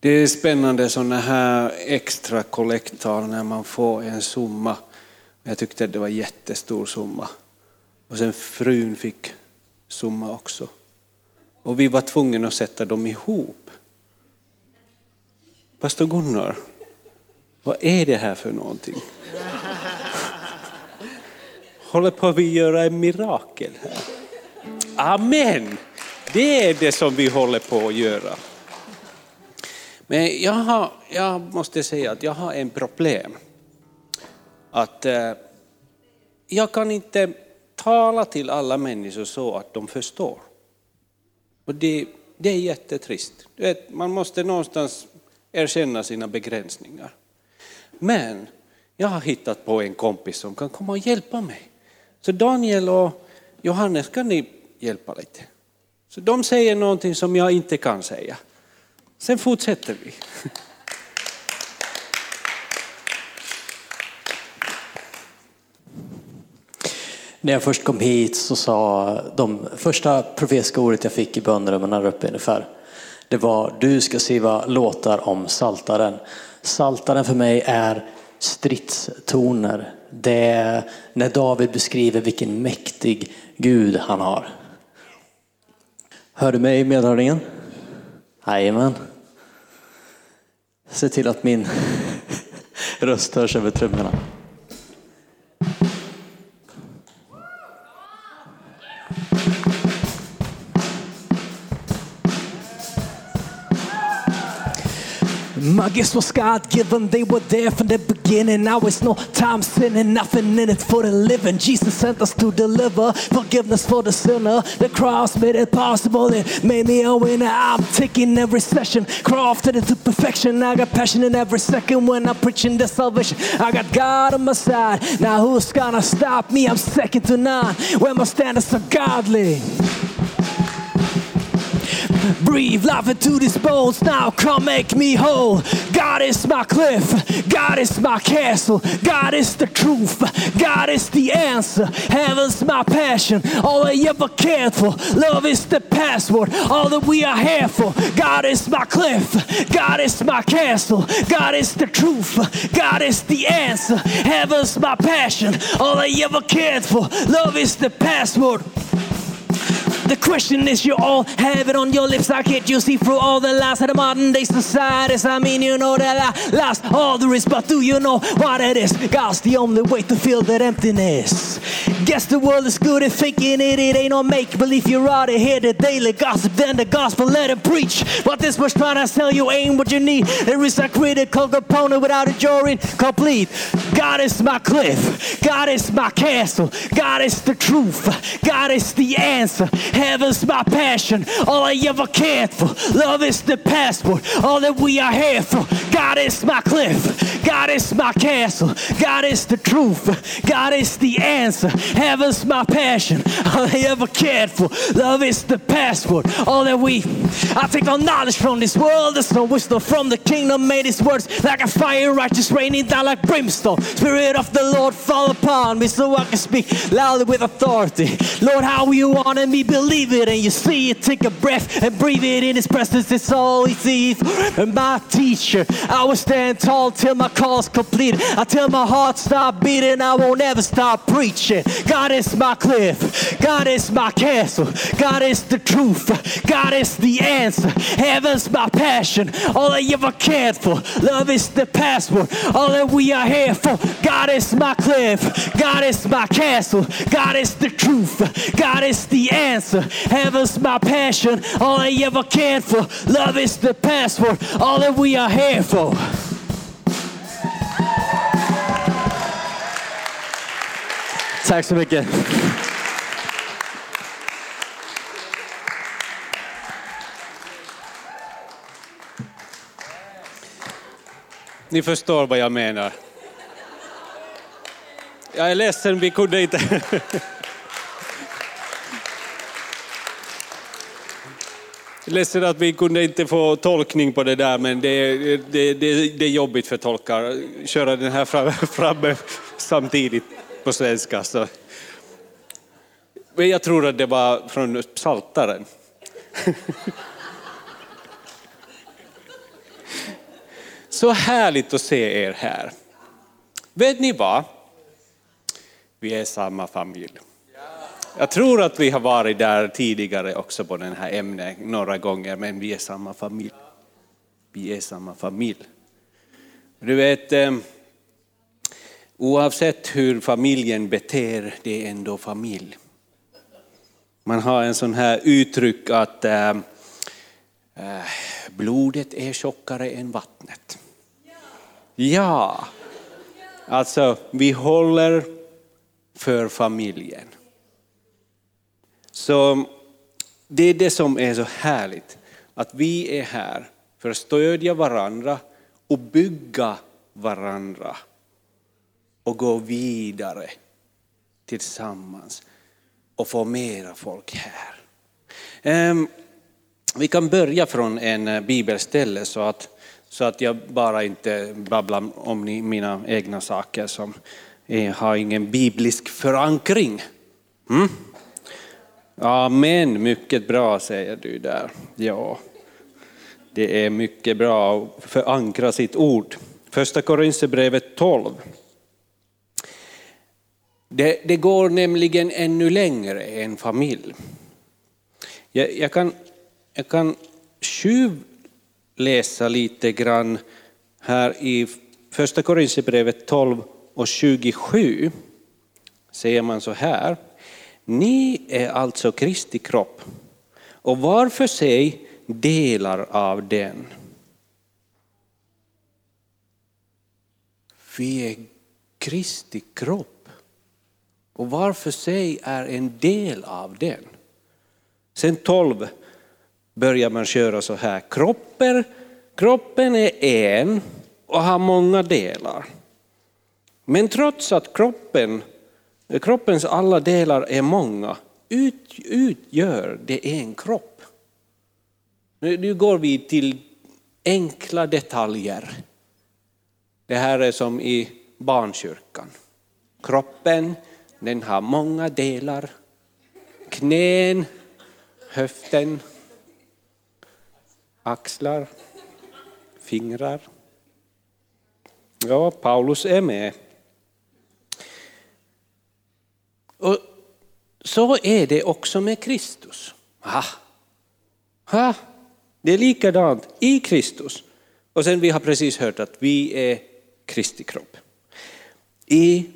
Det är spännande sådana här extra kollektar när man får en summa. Jag tyckte det var en jättestor summa. Och sen frun fick summa också. Och vi var tvungna att sätta dem ihop. Pastor Gunnar, vad är det här för någonting? Håller på att göra en mirakel här. Amen! Det är det som vi håller på att göra. Men jag, har, jag måste säga att jag har en problem. Att eh, jag kan inte tala till alla människor så att de förstår. Och det, det är jättetrist. Vet, man måste någonstans erkänna sina begränsningar. Men jag har hittat på en kompis som kan komma och hjälpa mig. Så Daniel och Johannes, kan ni hjälpa lite? Så de säger någonting som jag inte kan säga. Sen fortsätter vi. När jag först kom hit så sa de första profetiska ordet jag fick i bönerummen här uppe ungefär. Det var du ska skriva låtar om saltaren. Saltaren för mig är stridstoner. Det är när David beskriver vilken mäktig Gud han har. Hör du mig i medhörningen? Jajamän. Se till att min röst hörs över trummorna. My gifts was God given, they were there from the beginning. Now it's no time sinning, nothing in it for the living. Jesus sent us to deliver forgiveness for the sinner. The cross made it possible, it made me a winner. I'm taking every session, crafted into perfection. I got passion in every second when I'm preaching the salvation. I got God on my side, now who's gonna stop me? I'm second to none when my standards are godly. Breathe life into these bones now, come make me whole. God is my cliff, God is my castle, God is the truth, God is the answer. Heaven's my passion, all I ever cared for. Love is the password, all that we are here for. God is my cliff, God is my castle, God is the truth, God is the answer. Heaven's my passion, all I ever cared for. Love is the password. The question is, you all have it on your lips. I can't you see through all the lies of the modern day societies? I mean, you know that I lost all there is, but do you know what it is? God's the only way to fill that emptiness. Guess the world is good at thinking it, it ain't no make believe. You're out of here the daily gossip, then the gospel let it preach. But this was trying to tell you ain't what you need. There is a critical component without it, you're incomplete. God is my cliff, God is my castle, God is the truth, God is the answer. Heaven's my passion, all I ever cared for. Love is the passport, all that we are here for. God is my cliff, God is my castle, God is the truth, God is the answer. Heaven's my passion, all I ever cared for. Love is the passport, all that we. I take all knowledge from this world, there's no wisdom from the kingdom. Made his words like a fire, righteous raining down like brimstone. Spirit of the Lord fall upon me so I can speak loudly with authority. Lord, how you wanted me, believe it and you see it. Take a breath and breathe it in His presence. It's all He sees. And my teacher, I will stand tall till my call's completed. Until my heart stop beating, I won't ever stop preaching. God is my cliff. God is my castle. God is the truth. God is the answer. Heaven's my passion. All I ever cared for. Love is the password. All that we are here for. God is my cliff. God is my castle. God is the truth. God is the answer. Heaven's my passion. All I ever cared for. Love is the password. All that we are here for. Tack så mycket. Ni förstår vad jag menar. Jag är ledsen, vi kunde inte... Ledsen att vi kunde inte få tolkning på det där, men det, det, det, det är jobbigt för tolkar. att Köra den här framme, framme samtidigt på svenska. Så. Men jag tror att det var från Psaltaren. Så härligt att se er här. Vet ni vad? Vi är samma familj. Jag tror att vi har varit där tidigare också på den här ämnet några gånger, men vi är samma familj. Vi är samma familj. Du vet, eh, oavsett hur familjen beter, det är ändå familj. Man har en sån här uttryck att äh, blodet är tjockare än vattnet. Ja, alltså vi håller för familjen. Så mm, det är det som är så härligt, att vi är här för att stödja varandra och bygga varandra och gå vidare tillsammans och få mera folk här. Ehm, vi kan börja från en eh, bibelställe så att, så att jag bara inte babblar om mina egna saker som har ingen biblisk förankring. Mm? Amen, mycket bra säger du där. Ja, det är mycket bra att förankra sitt ord. Första Korinthierbrevet 12. Det, det, går nämligen ännu längre än familj. Jag, jag kan, jag kan läsa lite grann här i första Korinthierbrevet 12 och 27. Säger man så här. Ni är alltså Kristi kropp och var för sig delar av den. Vi är Kristi kropp och var för sig är en del av den. Sen 12 börjar man köra så här. Kroppen, kroppen är en och har många delar. Men trots att kroppen kroppens alla delar är många, ut, utgör det en kropp. Nu går vi till enkla detaljer. Det här är som i barnkyrkan. Kroppen, den har många delar. Knän, höften, axlar, fingrar. Ja, Paulus är med. Och så är det också med Kristus. Ha. Ha. Det är likadant i Kristus. Och sen vi har precis hört att vi är Kristi kropp. I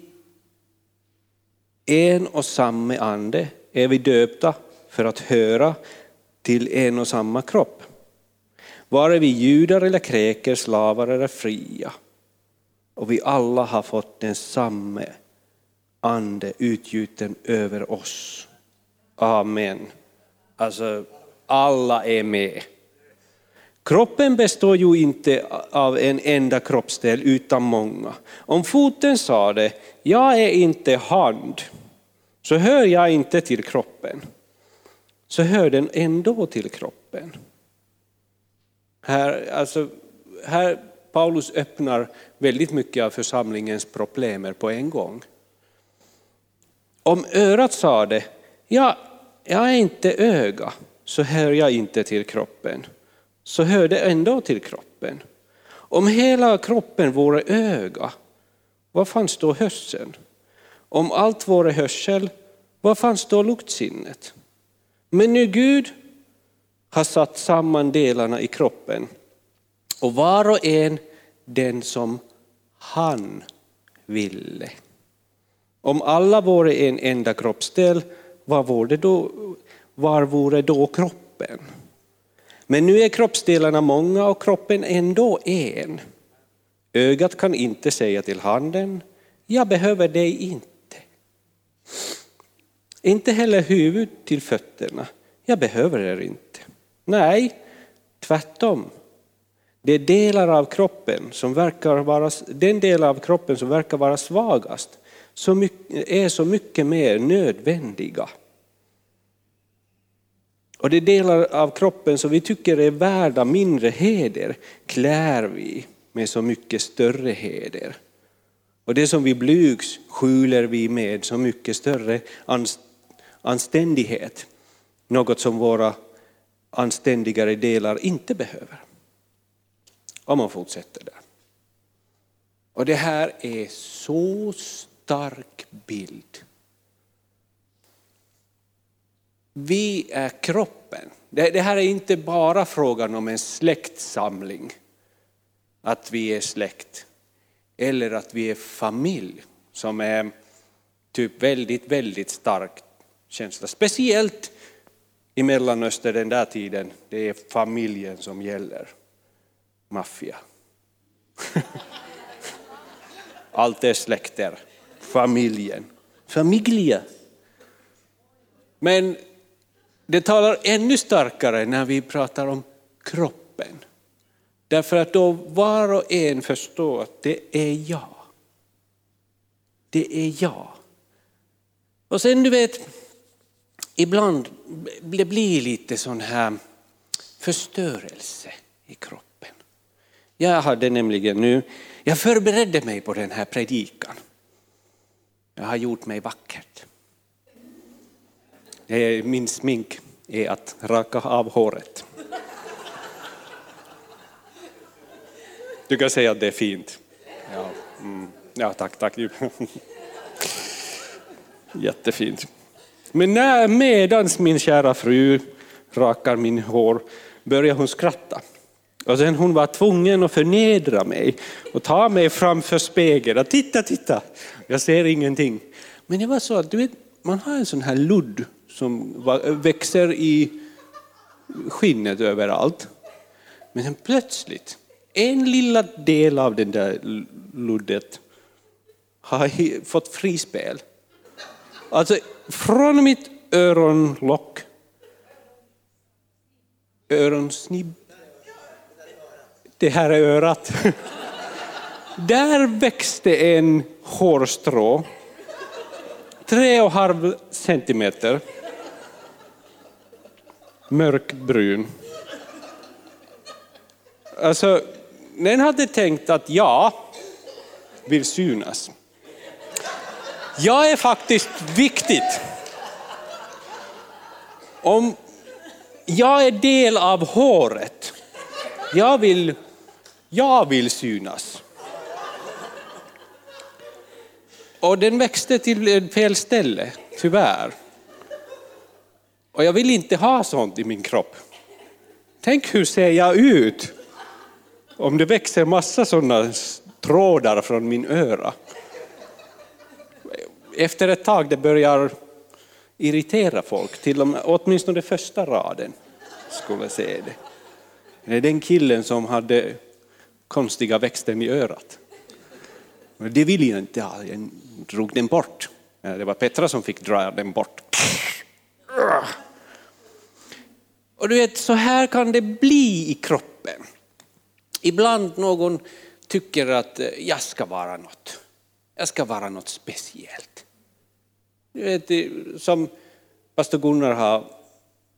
en och samma ande är vi döpta för att höra till en och samma kropp. Vare vi judar eller kräker, slavar eller fria. Och vi alla har fått den samma ande utgjuten över oss. Amen. Alltså, alla är med. Kroppen består ju inte av en enda kroppsdel utan många. Om foten sa det, jag är inte hand, så hör jag inte till kroppen. Så hör den ändå till kroppen. Här, alltså, här Paulus öppnar väldigt mycket av församlingens problem på en gång. Om örat sa det, ja, jag är inte öga, så hör jag inte till kroppen. Så hör det ändå till kroppen. Om hela kroppen vore öga, vad fanns då hörseln? Om allt vore hörsel, vad fanns då luktsinnet? Men nu Gud har satt samman delarna i kroppen och var och en den som han ville. Om alla vore en enda kroppsdel, var vore då, var vore då kroppen? Men nu är kroppsdelarna många och kroppen ändå en. Ögat kan inte säga till handen, jag behöver dig inte. Inte heller huvudet till fötterna, jag behöver er inte. Nej, tvärtom. Det är delar av kroppen som verkar vara, den del av kroppen som verkar vara svagast så mycket, är så mycket mer nödvändiga. Och de delar av kroppen som vi tycker är värda mindre heder klär vi med så mycket större heder. Och det som vi blygs skjuler vi med så mycket större anständighet. Något som våra anständigare delar inte behöver. Om man fortsätter där. Och det här är så stark bild. Vi är kroppen. Det, här är inte bara frågan om en släktsamling, att vi är släkt, eller att vi är familj, som är typ väldigt, väldigt stark känsla. Speciellt i Mellanöstern den där tiden, det är familjen som gäller. Maffia. Allt är släkter, familjen. Familja. Men det talar ännu starkare när vi pratar om kroppen. Därför att då var och en förstår att det är jag. Det är jag. Och sen du vet, ibland det blir lite sån här förstörelse i kroppen. Jag hade nämligen nu, jag förberedde mig på den här predikan. Jag har gjort mig vackert. Min smink är att raka av håret. Du kan säga att det är fint. Ja, mm. ja tack, tack. Jättefint. Men när medans min kära fru rakar min hår börjar hon skratta. Och sen hon var tvungen att förnedra mig och ta mig framför spegeln. Titta, titta, jag ser ingenting. Men det var så att du vet, man har en sån här ludd som växer i skinnet överallt. Men sen plötsligt, en lilla del av den där luddet har fått frispel. Alltså från mitt öronlock, öronsnibb, det här är örat. Där växte en hårstrå, tre och en halv centimeter, mörkbrun. Alltså, den hade tänkt att jag vill synas. Jag är faktiskt viktigt. Om jag är del av håret, jag vill, jag vill synas. Och den växte till eh, fel ställe, tyvärr. Och jag vill inte ha sånt i min kropp. Tänk hur ser jag ut om det växer massa sådana trådar från min öra efter ett tag det börjar irritera folk, till och med, åtminstone första raden skulle se det. Det är den killen som hade konstiga växter i örat. Det ville jag inte ha, jag drog den bort. Eh, det var Petra som fick dra den bort. Och du vet, så här kan det bli i kroppen. Ibland någon tycker att eh, jag ska vara något. Jag ska vara något speciellt. Du vet, som pastor Gunnar har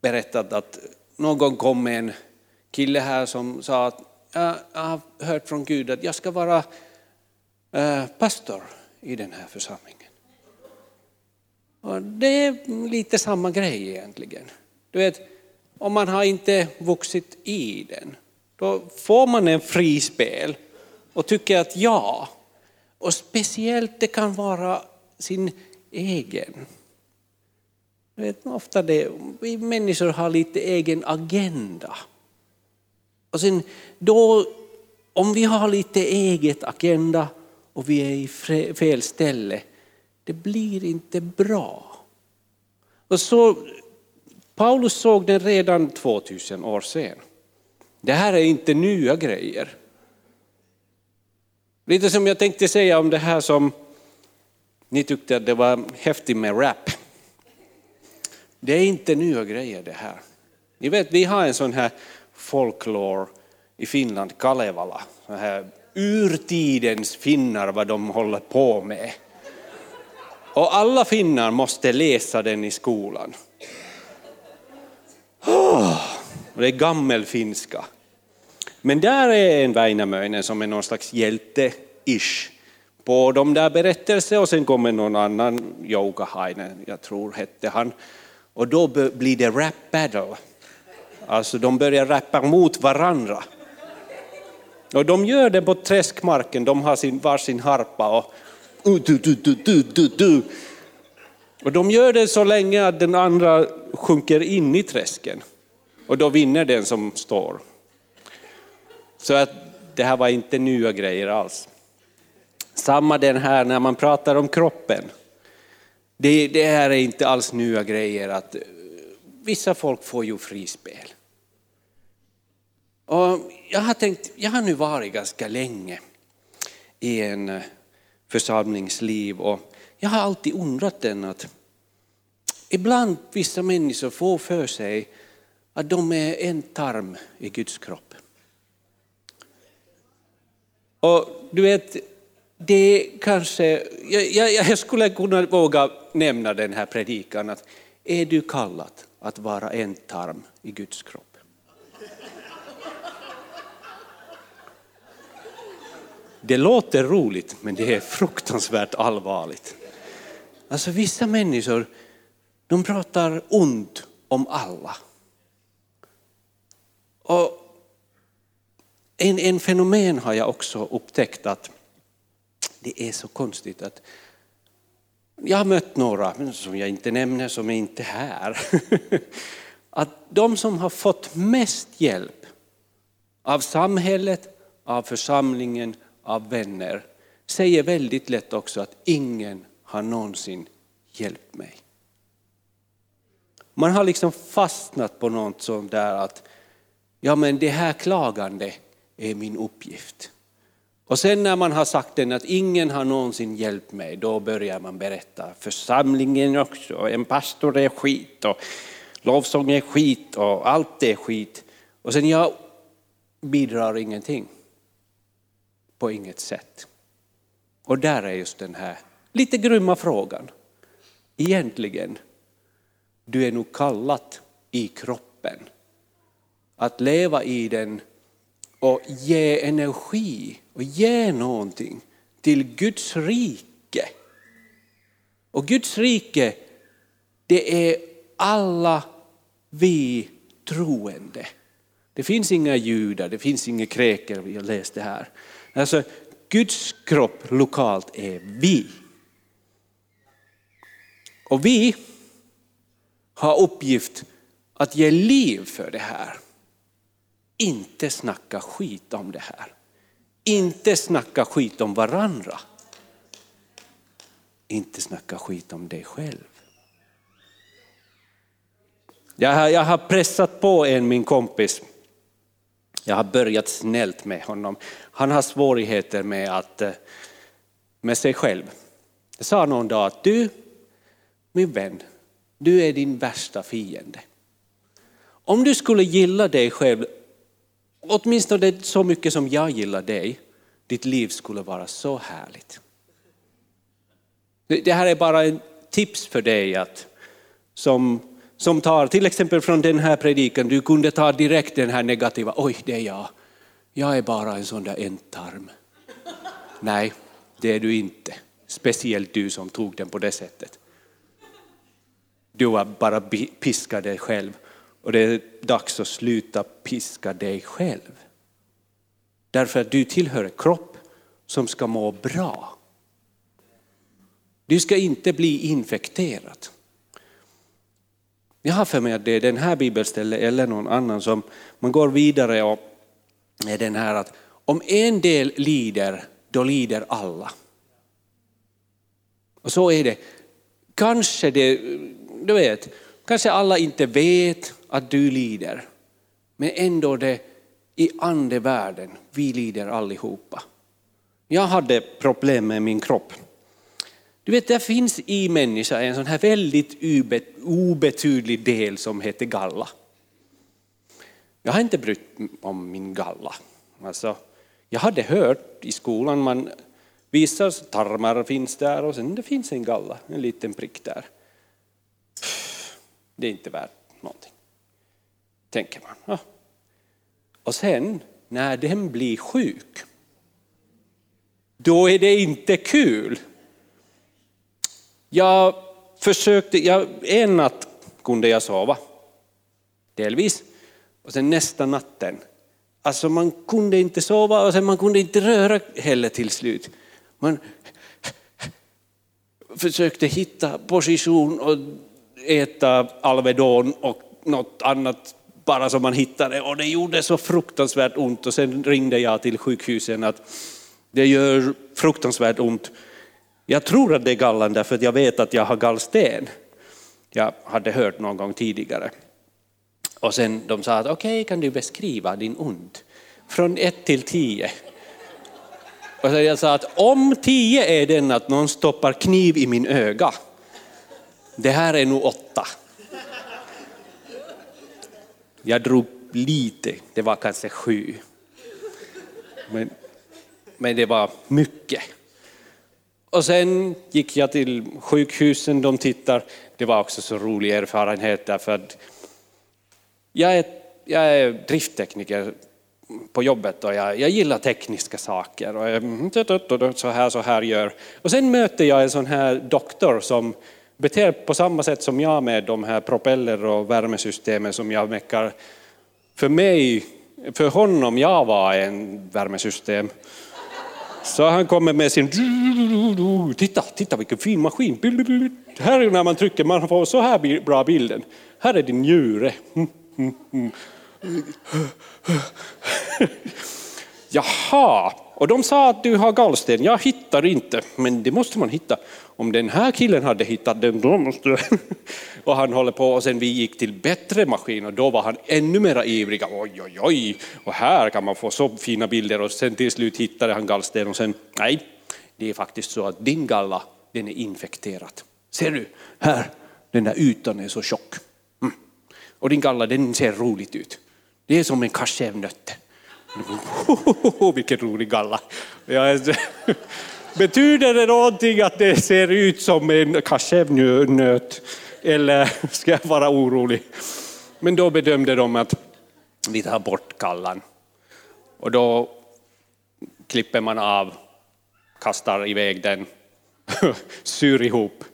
berättat att någon kom med en kille här som sa att jag har hört från Gud att jag ska vara Eh, pastor i den här församlingen. Och det är lite samma grej egentligen. Du vet, om man har inte vuxit i den, då får man en frispel och tycker att ja, och speciellt det kan vara sin egen. Du Vet, ofta det, vi människor har lite egen agenda. Och sen då, om vi har lite eget agenda och vi är i fel ställe, det blir inte bra. Och så, Paulus såg den redan 2000 år sedan. Det här är inte nya grejer. Lite som jag tänkte säga om det här som ni tyckte att det var häftigt med rap. Det är inte nya grejer det här. Ni vet, vi har en sån här folklore i Finland, Kalevala. den här urtidens finnar, vad de håller på med. Och alla finnar måste läsa den i skolan. Oh, det är gammelfinska. Men där är en Väinämöinen som är någon slags hjälte-ish på de där berättelserna och sen kommer någon annan, Joukahainen, jag tror hette han. Och då blir det rap battle. Alltså de börjar rappa mot varandra. Och de gör det på träskmarken, de har sin, varsin harpa och uh, du, du, du, du, du, du. Och de gör det så länge att den andra sjunker in i träsken. Och då vinner den som står. Så att det här var inte nya grejer alls. Samma den här när man pratar om kroppen. Det, det här är inte alls nya grejer att eh, vissa folk får ju frispel. Och jag har tänkt, jag har nu varit ganska länge i en eh, församlingsliv och jag har alltid undrat den att ibland vissa människor får för sig att de är en tarm i Guds kropp. Och du vet, det kanske, jag, jag, skulle kunna våga nämna den här predikan att är du kallad att vara en tarm i Guds kropp? Det låter roligt men det är fruktansvärt allvarligt. Alltså vissa människor, de pratar ont om alla. Och en, en fenomen har jag också upptäckt att det är så konstigt att jag har mött några, som jag inte nämner, som är inte här. Att de som har fått mest hjälp av samhället, av församlingen, av vänner, säger väldigt lätt också att ingen har någonsin hjälpt mig. Man har liksom fastnat på något sånt där att ja men det här klagande är min uppgift. Och sen när man har sagt den att ingen har någonsin hjälpt mig, då börjar man berätta församlingen också, en pastor är skit och lovsång är skit och allt är skit. Och sen jag bidrar ingenting. På inget sätt. Och där är just den här lite grymma frågan. Egentligen, du är nog kallat i kroppen. Att leva i den och ge energi och ge någonting till Guds rike. Och Guds rike, det är alla vi troende. Det finns inga judar, det finns inga greker, vi har läst det här. Alltså, Guds kropp lokalt är vi. Och vi har uppgift att ge liv för det här. Inte snacka skit om det här. Inte snacka skit om varandra. Inte snacka skit om dig själv. Jag har, jag har pressat på en min kompis. Jag har börjat snällt med honom. Han har svårigheter med, att, eh, med sig själv. Jag sa någon dag att du, min vän, du är din värsta fiende. Om du skulle gilla dig själv åtminstone så mycket som jag gillar dig, ditt liv skulle vara så härligt. Det här är bara ett tips för dig att som, som tar, till exempel från den här predikan, du kunde ta direkt den här negativa, oj det är jag, jag är bara en sån där ändtarm. Nej, det är du inte. Speciellt du som tog den på det sättet. Du har bara piskat dig själv och det är dags att sluta piska dig själv. Därför att du tillhör en kropp som ska må bra. Du ska inte bli infekterad. Jag har för mig att det är den här bibelstället eller någon annan som man går vidare och är den här att om en del lider, då lider alla. Och så är det. Kanske det, du vet, kanske alla inte vet att du lider. Men ändå det i andevärlden, vi lider allihopa. Jag hade problem med min kropp. Du vet, det finns i människan en sån här väldigt obetydlig del som heter galla. Jag har inte brytt om min galla. Alltså, jag hade hört i skolan, man visar tarmar finns där och sen det finns en galla, en liten prick där. Det är inte värt någonting tänker man. Ja. Och sen när den blir sjuk, då är det inte kul. Jag försökte, jag, en natt kunde jag sova, delvis. Och sen nästa natten, Alltså man kunde inte sova och sen man kunde inte röra heller till slut. Man försökte hitta position och äta Alvedon och något annat bara som man hittade och det gjorde så fruktansvärt ont och sen ringde jag till sjukhusen att det gör fruktansvärt ont. Jag tror att det är gallan därför att jag vet att jag har gallsten. Jag hade hört någon gång tidigare. Och sen de sa att okej, okay, kan du beskriva din ont? Från ett till tio. Och så jag sa att om tio är den att någon stoppar kniv i min öga, det här är nog åtta. Jag drog lite, det var kanske sju. Men, men det var mycket. Och sen gick jag till sjukhusen, de tittar. Det var också så rolig erfarenhet därför att jag är, jag är drifttekniker på jobbet och jag, jag gillar tekniska saker. Och jag, mm, så här, så här gör. Och sen möter jag en sån här doktor som beter på samma sätt som jag med de här propeller och värmesystemen som jag meckar. För mig, för honom, jag var en värmesystem. Så han kommer med sin... Titta, titta vilken fin maskin. Här är när man trycker, man får så här bra bilden. Här är din njure. Mm, mm, mm. Jaha, och de sa att du har gallsten. Jag hittar inte, men det måste man hitta. Om den här killen hade hittat den, då måste... och han håller på och sen vi gick till bättre maskin och då var han ännu mer ivrig. Oj, oj, oj, och här kan man få så fina bilder och sen till slut hittade han gallsten och sen, nej, det är faktiskt så att din galla, den är infekterad. Ser du, här, den där ytan är så tjock. Mm. Och din galla, den ser roligt ut. Det är som en cashewnöt. Vilken rolig galla. Alltså, betyder det någonting att det ser ut som en cashewnöt eller ska jag vara orolig? Men då bedömde de att vi tar bort gallan. Och då klipper man av, kastar iväg den, syr ihop.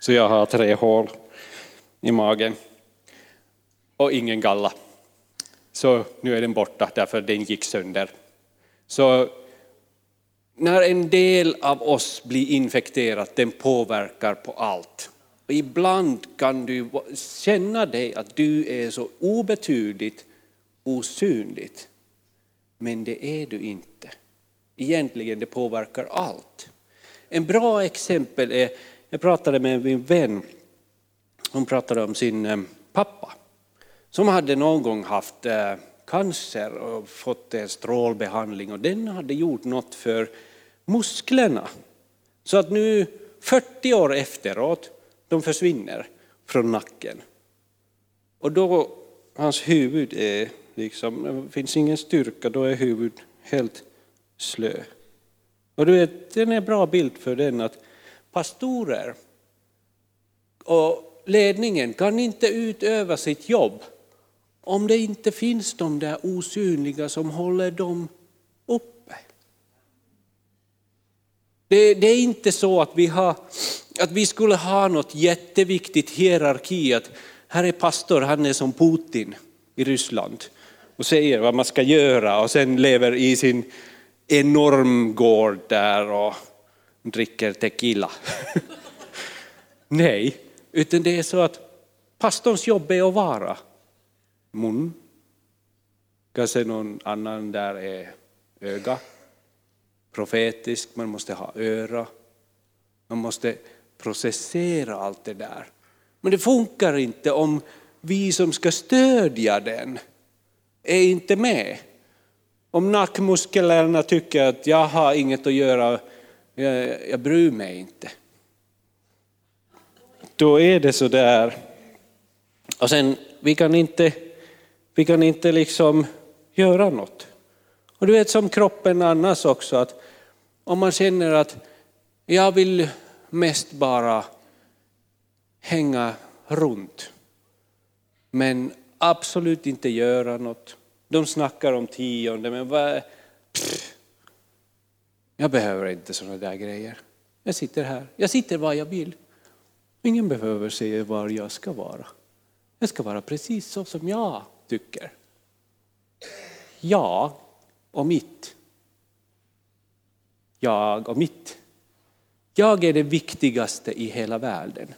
Så jag har tre hål i magen och ingen galla. Så nu är den borta därför den gick sönder. Så när en del av oss blir infekterad, den påverkar på allt. Och ibland kan du känna dig att du är så obetydligt osynligt. Men det är du inte. Egentligen det påverkar allt. En bra exempel är, jag pratade med min vän, hon pratade om sin eh, pappa som hade någon gång haft eh, cancer och fått en strålbehandling och den hade gjort något för musklerna. Så att nu 40 år efteråt, de försvinner från nacken. Och då, hans huvud är liksom, det finns ingen styrka, då är huvudet helt slö. Och du vet, den är en bra bild för den att pastorer och ledningen kan inte utöva sitt jobb om det inte finns de där osynliga som håller dem uppe. Det, det, är inte så att vi, har, att vi skulle ha något jätteviktigt hierarki, att här är pastor, han är som Putin i Ryssland och säger vad man ska göra och sen lever i sin enorm gård där och dricker tequila. Nej, utan det är så att pastorns jobb är att vara mun. Kanske någon annan där är öga. Profetisk, man måste ha öra. Man måste processera allt det där. Men det funkar inte om vi som ska stödja den är inte med. Om nackmusklerna tycker att jag har inget att göra, jag, jag bryr mig inte. Då är det så där. Och sen, vi kan inte vi kan inte liksom göra något. Och du vet som kroppen annars också, att om man känner att jag vill mest bara hänga runt, men absolut inte göra något. De snackar om tionde, men vad... Pff, jag behöver inte sådana där grejer. Jag sitter här, jag sitter var jag vill. Ingen behöver säga var jag ska vara. Jag ska vara precis så som jag tycker. jag och mitt. Jag och mitt. Jag är det viktigaste i hela världen.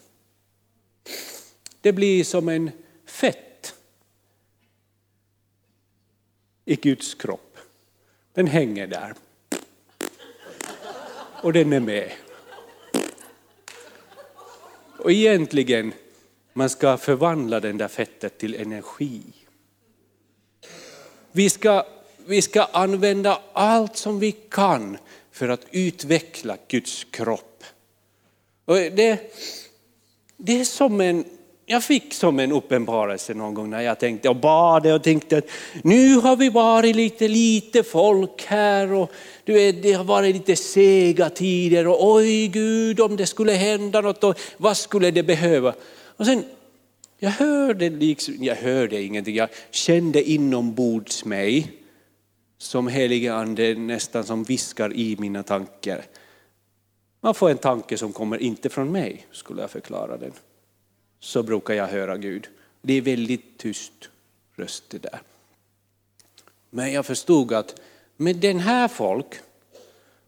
Det blir som en fett i Guds kropp. Den hänger där. Och den är med. Och egentligen, man ska förvandla den där fettet till energi. Vi ska, vi ska använda allt som vi kan för att utveckla Guds kropp. Och det, det är som en, jag fick som en uppenbarelse någon gång när jag tänkte och bad och tänkte att nu har vi varit lite lite folk här och du vet, det har varit lite sega tider och oj Gud om det skulle hända något och vad skulle det behöva? Och sen, jag hörde, liksom, jag hörde ingenting, jag kände inombords mig som helige ande nästan som viskar i mina tankar. Man får en tanke som kommer inte från mig, skulle jag förklara den. Så brukar jag höra Gud. Det är väldigt tyst röst det där. Men jag förstod att med den här folk,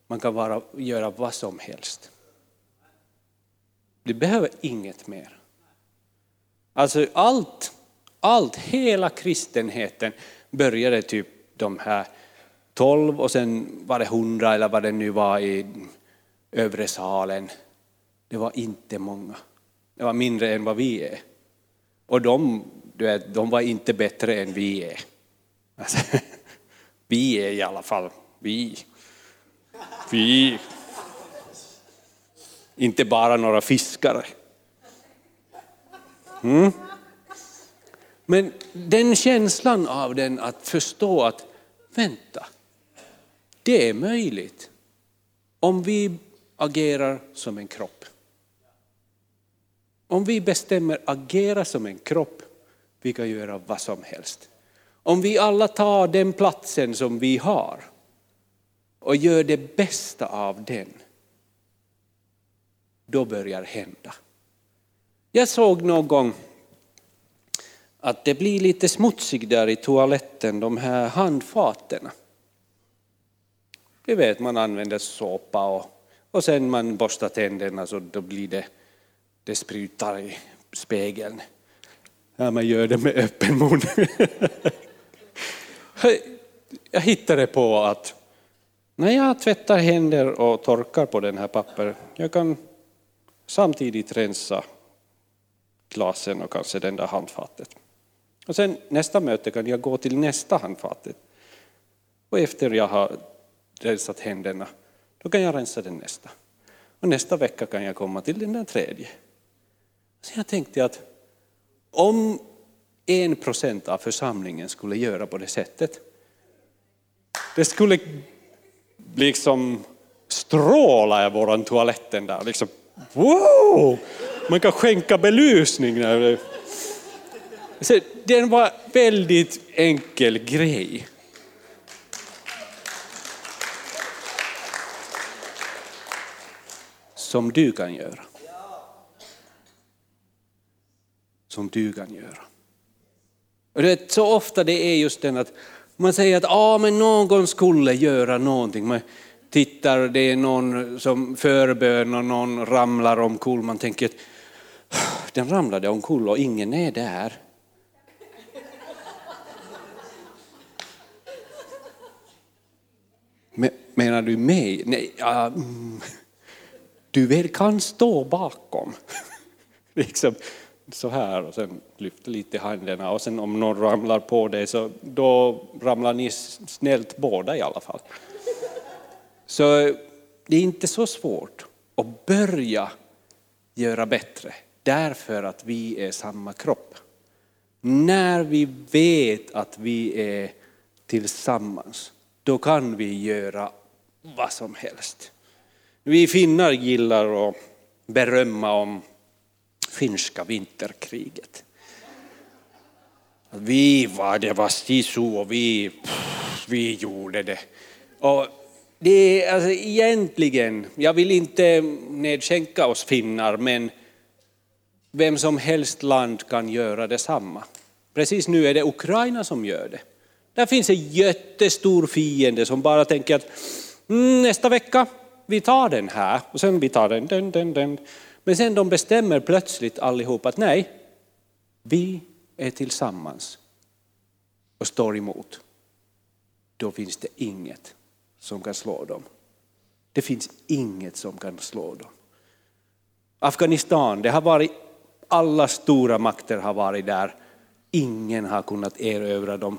man kan bara göra vad som helst. Du behöver inget mer. Alltså allt, allt, hela kristenheten började typ de här tolv och sen var det hundra eller vad det nu var i övre salen. Det var inte många. Det var mindre än vad vi är. Och de, du vet, de var inte bättre än vi är. Alltså, vi är i alla fall vi. Vi. Inte bara några fiskare. Mm. Men den känslan av den att förstå att vänta, det är möjligt om vi agerar som en kropp. Om vi bestämmer agera som en kropp, vi kan göra vad som helst. Om vi alla tar den platsen som vi har och gör det bästa av den, då börjar hända. Jag såg någon gång att det blir lite smutsigt där i toaletten, de här handfaten. Du vet, man använder såpa och, och sen man borstar tänderna så då blir det, det sprutar i spegeln. Ja, man gör det med öppen mun. Jag hittade på att när jag tvättar händer och torkar på den här pappret, jag kan samtidigt rensa glasen och kanske den där handfatet. Och sen nästa möte kan jag gå till nästa handfatet. Och efter jag har rensat händerna, då kan jag rensa den nästa. Och nästa vecka kan jag komma till den där tredje. Så jag tänkte att om en procent av församlingen skulle göra på det sättet, det skulle liksom stråla i våran toaletten där. Liksom, wow! Man kan skänka belysning. Så den var väldigt enkel grej. Som du kan göra. Som du kan göra. Och vet, så ofta det är just den att man säger att ah, men någon skulle göra någonting. Man tittar, det är någon som förbön och någon ramlar omkull. Man tänker att den ramlade omkull och ingen är där. Menar du mig? Nej, uh, mm. Du väl kan stå bakom. liksom så här och sen lyfta lite händerna och sen om någon ramlar på dig så då ramlar ni snällt båda i alla fall. Så det är inte så svårt att börja göra bättre därför att vi är samma kropp. När vi vet att vi är tillsammans, då kan vi göra vad som helst. Vi finnar gillar att berömma om finska vinterkriget. Vi var, det var sisu och vi, vi gjorde det. Och det är alltså egentligen, jag vill inte nedskänka oss finnar, men vem som helst land kan göra detsamma. Precis nu är det Ukraina som gör det. Där finns en jättestor fiende som bara tänker att mm, nästa vecka, vi tar den här och sen vi tar den, den, den, den. Men sen de bestämmer plötsligt allihop att nej, vi är tillsammans och står emot. Då finns det inget som kan slå dem. Det finns inget som kan slå dem. Afghanistan, det har varit, alla stora makter har varit där. Ingen har kunnat erövra dem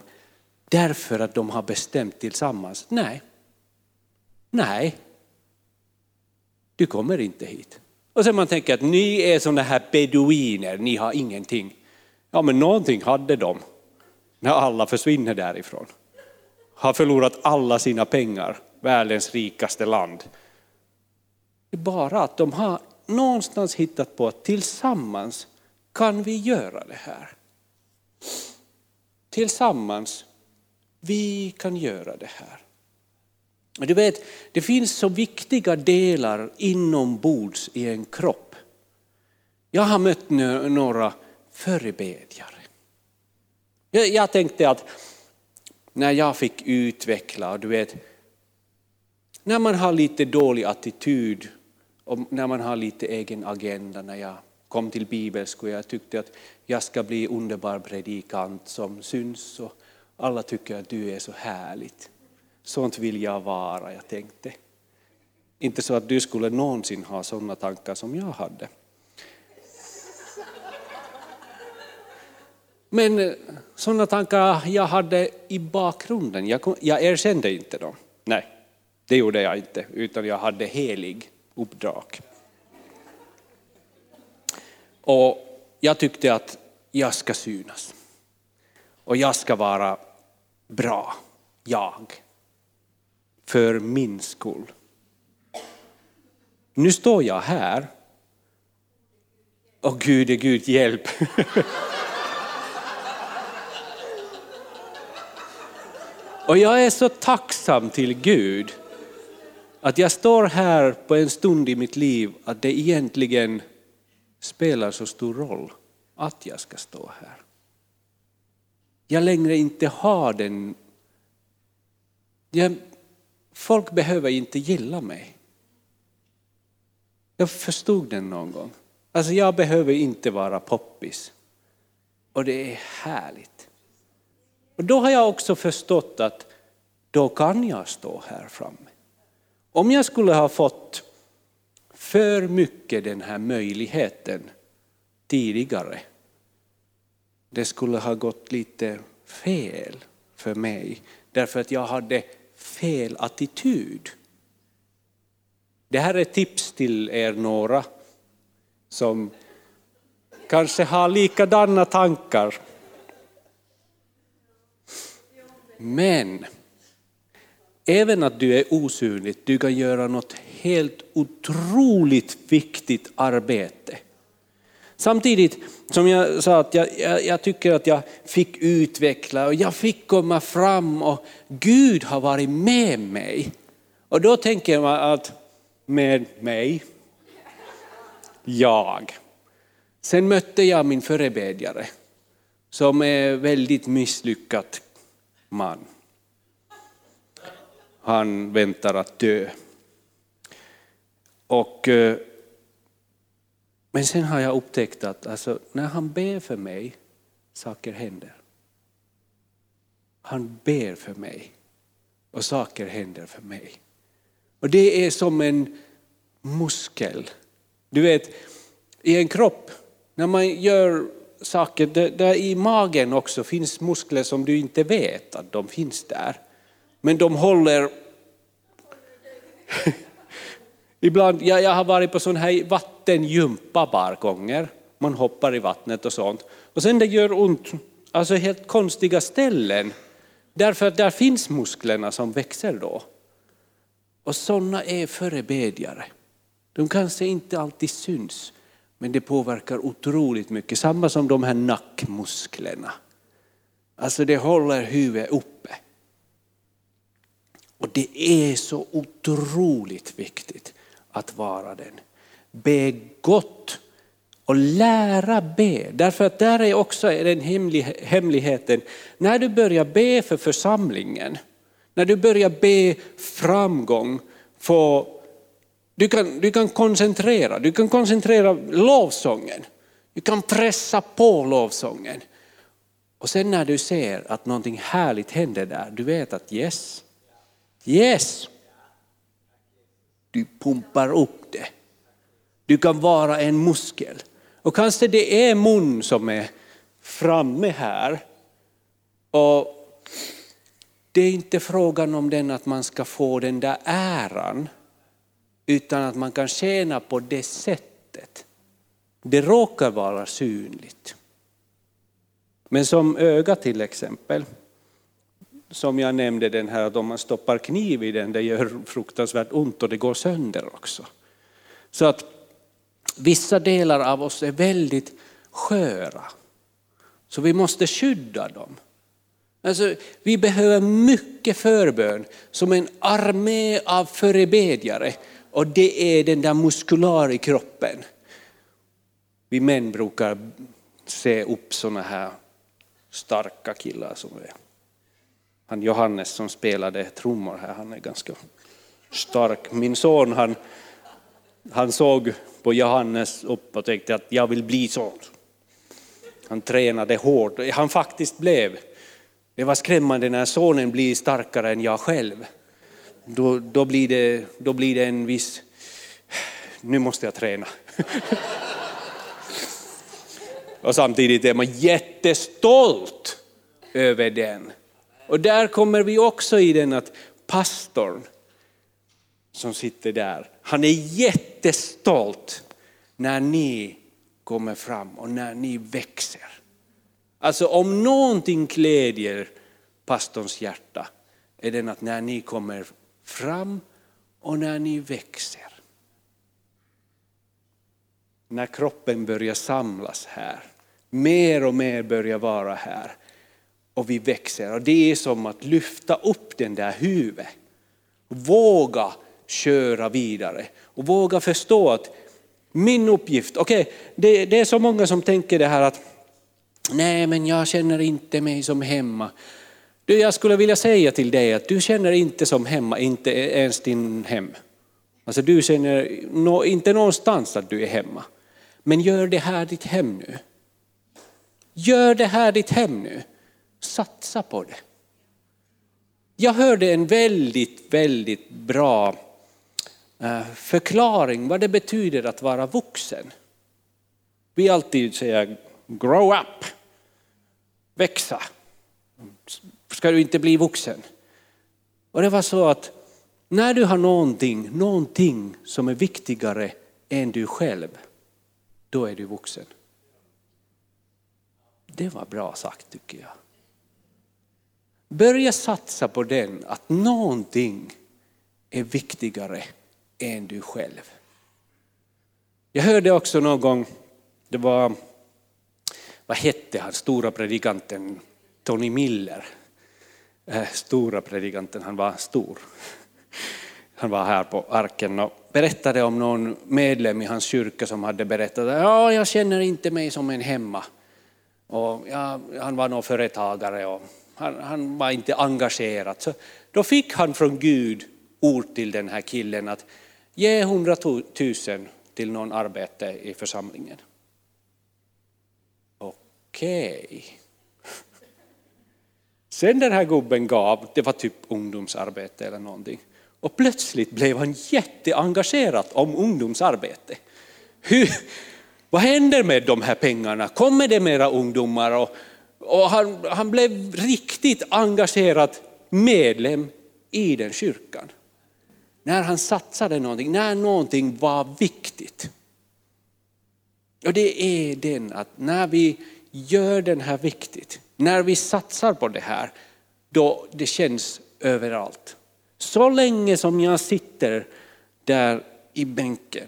därför att de har bestämt tillsammans. Nej, nej, du kommer inte hit. Och sen man tänker att ni är sådana här beduiner, ni har ingenting. Ja men någonting hade de när alla försvinner därifrån. Har förlorat alla sina pengar, världens rikaste land. Det är bara att de har någonstans hittat på att tillsammans kan vi göra det här. Tillsammans, vi kan göra det här. Du vet, det finns så viktiga delar inombords i en kropp. Jag har mött några förebedjare. Jag tänkte att när jag fick utveckla, du vet, när man har lite dålig attityd och när man har lite egen agenda, när jag kom till bibelskolan, jag tyckte att jag ska bli underbar predikant som syns och alla tycker att du är så härligt. Sånt vill jag vara, jag tänkte. Inte så att du skulle någonsin ha sådana tankar som jag hade. Men eh, sådana tankar jag hade i bakgrunden, jag, jag erkände inte dem. Nej, det gjorde jag inte, utan jag hade helig uppdrag. Och jag tyckte att jag ska synas. Och jag ska vara bra, jag. För min skull. Nu står jag här. Och Gud är Gud hjälp. Och jag är så tacksam till Gud att jag står här på en stund i mitt liv att det egentligen spelar så stor roll att jag ska stå här. Jag längre inte har den... Jag, folk behöver inte gilla mig. Jag förstod den någon gång. Alltså jag behöver inte vara poppis. Och det är härligt. Och då har jag också förstått att då kan jag stå här framme. Om jag skulle ha fått för mycket den här möjligheten tidigare, det skulle ha gått lite fel för mig därför att jag hade fel attityd. Det här är tips till er några som kanske har likadana tankar. Men även att du är osynlig, du kan göra något helt otroligt viktigt arbete. Samtidigt som jag sa att jag, jag, jag, tycker att jag fick utveckla och jag fick komma fram och Gud har varit med mig. Och då tänker man att med mig, jag. Sen mötte jag min förebedjare som är väldigt misslyckad man han väntar att dö. Och, eh, men sen har jag upptäckt att alltså, när han ber för mig, saker händer. Han ber för mig och saker händer för mig. Och det är som en muskel. Du vet, i en kropp, när man gör saker, där i magen också finns muskler som du inte vet att de finns där. Men de håller... Ibland, ja, jag har varit på sån här vattengympa par gånger. Man hoppar i vattnet och sånt. Och sen det gör ont, alltså helt konstiga ställen. Därför att där finns musklerna som växer då. Och sådana är förebedjare. De kanske inte alltid syns, men det påverkar otroligt mycket. Samma som de här nackmusklerna. Alltså det håller huvudet uppe. Och det är så otroligt viktigt att vara den. Be gott och lära be. Därför att där är också den hemligheten. När du börjar be för församlingen, när du börjar be framgång, för du, kan, du kan koncentrera, du kan koncentrera lovsången. Du kan pressa på lovsången. Och sen när du ser att någonting härligt händer där, du vet att yes, yes, du pumpar upp det. Du kan vara en muskel. Och kanske det är mun som är framme här. Och det är inte frågan om den att man ska få den där äran, utan att man kan tjäna på det sättet. Det råkar vara synligt. Men som öga till exempel, som jag nämnde den här att om man stoppar kniv i den, det gör fruktansvärt ont och det går sönder också. Så att vissa delar av oss är väldigt sköra. Så vi måste skydda dem. Alltså, vi behöver mycket förbön som en armé av förebedjare och det är den där muskulära i kroppen. Vi män brukar se upp sådana här starka killar som är. Han Johannes som spelade trummor här, han är ganska stark. Min son han, han såg på Johannes upp och tänkte att jag vill bli sån. Han tränade hårt, han faktiskt blev. Det var skrämmande när sonen blir starkare än jag själv. Då, då, blir, det, då blir det en viss, nu måste jag träna. Och samtidigt är man jättestolt över den. Och där kommer vi också i den att pastorn som sitter där, han är jättestolt när ni kommer fram och när ni växer. Alltså om någonting glädjer pastorns hjärta är den att när ni kommer fram och när ni växer. När kroppen börjar samlas här, mer och mer börjar vara här och vi växer. Och det är som att lyfta upp den där huvudet. Våga köra vidare och våga förstå att min uppgift, okej okay, det, det är så många som tänker det här att nej men jag känner inte mig som hemma. Du, jag skulle vilja säga till dig att du känner inte som hemma, inte ens din hem. Alltså du känner no, inte någonstans att du är hemma. Men gör det här ditt hem nu. Gör det här ditt hem nu. Satsa på det. Jag hörde en väldigt, väldigt bra eh, förklaring vad det betyder att vara vuxen. Vi alltid säger grow up, växa. Ska du inte bli vuxen? Och det var så att när du har någonting, någonting som är viktigare än du själv, då är du vuxen. Det var bra sagt tycker jag. Börja satsa på den, att någonting är viktigare än du själv. Jag hörde också någon gång, det var, vad hette han, stora predikanten Tony Miller. Eh, stora predikanten, han var stor. Han var här på arken och berättade om någon medlem i hans kyrka som hade berättat att ja, jag känner inte mig som en hemma. Och ja, han var nog företagare och han, han, var inte engagerad. Så då fick han från Gud ord till den här killen att ge 100 000 till någon arbete i församlingen. Okej. Okay. Sen den här gubben gav, det var typ ungdomsarbete eller någonting. Och plötsligt blev han jätteengagerad om ungdomsarbete. Hur, vad händer med de här pengarna? Kommer det mera ungdomar? Och, och han, han blev riktigt engagerad medlem i den kyrkan. När han satsade någonting, när någonting var viktigt. Och det är den att när vi gör den här viktigt, när vi satsar på det här, då det känns överallt. Så länge som jag sitter där i bänken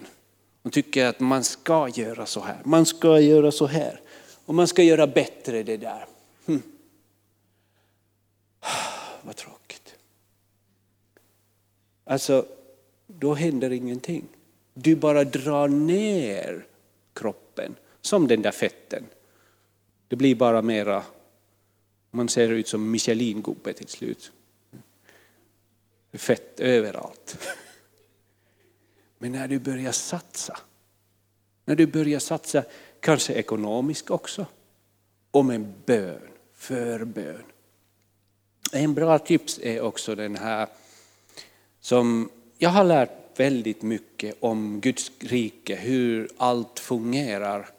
och tycker att man ska göra så här, man ska göra så här och man ska göra bättre det där. Hm. Vad tråkigt. Alltså, då händer ingenting. Du bara drar ner kroppen som den där fetten. Det blir bara mera, man ser ut som Michelin-gubbe till slut. Fett överallt. Men när du börjar satsa, när du börjar satsa, kanske ekonomiskt också, om en bön, förbön. En bra tips är också den här som jag har lärt väldigt mycket om Guds rike, hur allt fungerar.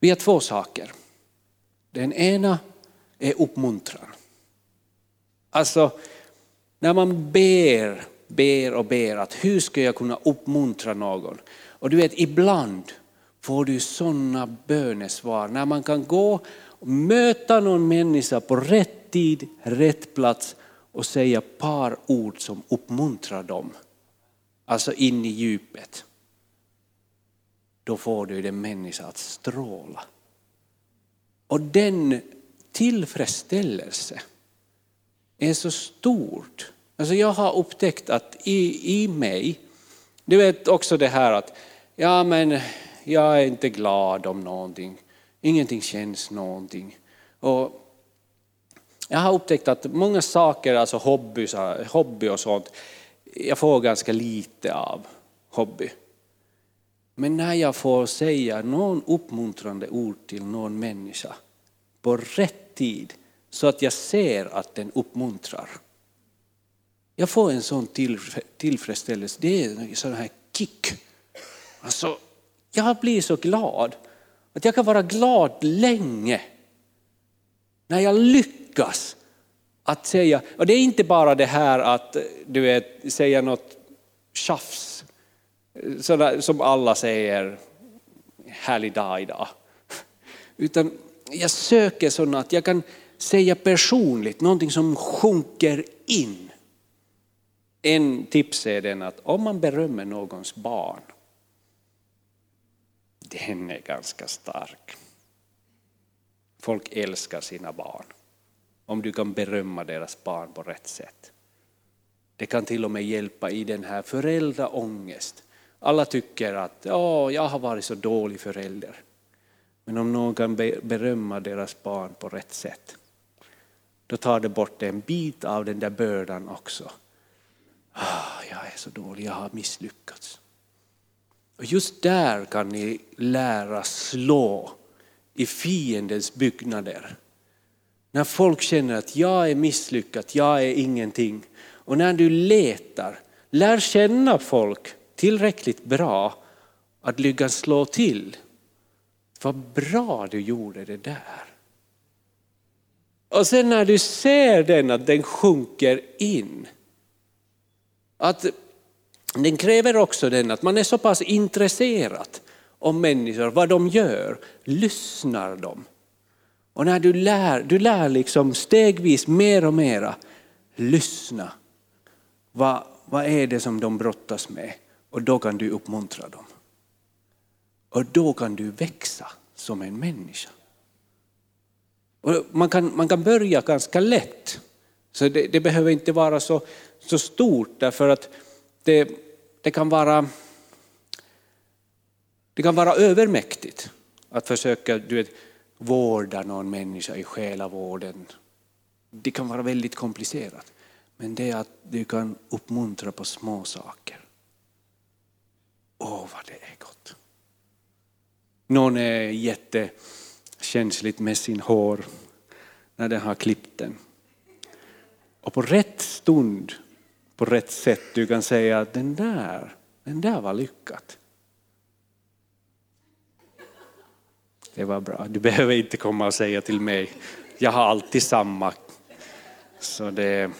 Vi har två saker. Den ena är uppmuntran. Alltså, när man ber, ber och ber att hur ska jag kunna uppmuntra någon? Och du vet, ibland får du sådana bönesvar när man kan gå möta någon människa på rätt tid, rätt plats och säga par ord som uppmuntrar dem. Alltså in i djupet. Då får du den människa att stråla. Och den tillfredsställelse är så stort. Alltså jag har upptäckt att i, i mig, du vet också det här att ja men jag är inte glad om någonting, ingenting känns någonting. Och jag har upptäckt att många saker, alltså hobby, hobby och sånt, jag får ganska lite av hobby. Men när jag får säga någon uppmuntrande ord till någon människa på rätt tid så att jag ser att den uppmuntrar. Jag får en sån tillfredsställelse, det är en sån här kick. Alltså, jag blir så glad att jag kan vara glad länge när jag lyckas att säga, och det är inte bara det här att eh, du vet, säga något tjafs, eh, sådär, som alla säger, härlig dag idag. Utan jag söker sådana att jag kan säga personligt, någonting som sjunker in. En tips är den att om man berömmer någons barn, den är ganska stark. Folk älskar sina barn om du kan berömma deras barn på rätt sätt. Det kan till och med hjälpa i den här föräldraångest. Alla tycker att oh, jag har varit så dålig förälder. Men om någon kan berömma deras barn på rätt sätt, då tar det bort en bit av den där bördan också. Ah, jag är så dålig, jag har misslyckats. Och just där kan ni lära slå i fiendens byggnader. När folk känner att jag är misslyckad, jag är ingenting. Och när du letar, lär känna folk tillräckligt bra att lyckas slå till. Vad bra du gjorde det där. Och sen när du ser den, att den sjunker in. Att den kräver också den att man är så pass intresserad om människor, vad de gör, lyssnar de. Och när du lär, du lär liksom stegvis mer och mera lyssna. Vad, vad är det som de brottas med? Och då kan du uppmuntra dem. Och då kan du växa som en människa. Och man, kan, man kan börja ganska lätt. Så det, det behöver inte vara så, så stort därför att det, det, kan vara, det kan vara övermäktigt att försöka du vet, vårda någon människa i själavården. Det kan vara väldigt komplicerat. Men det är att du kan uppmuntra på små saker. Åh, vad det är gott. Någon är jättekänsligt med sin hår när den har klippt den. Och på rätt stund, på rätt sätt, du kan säga att den där, den där var lyckat. Det var bra. Du behöver inte komma och säga till mig, jag har alltid samma. Så det...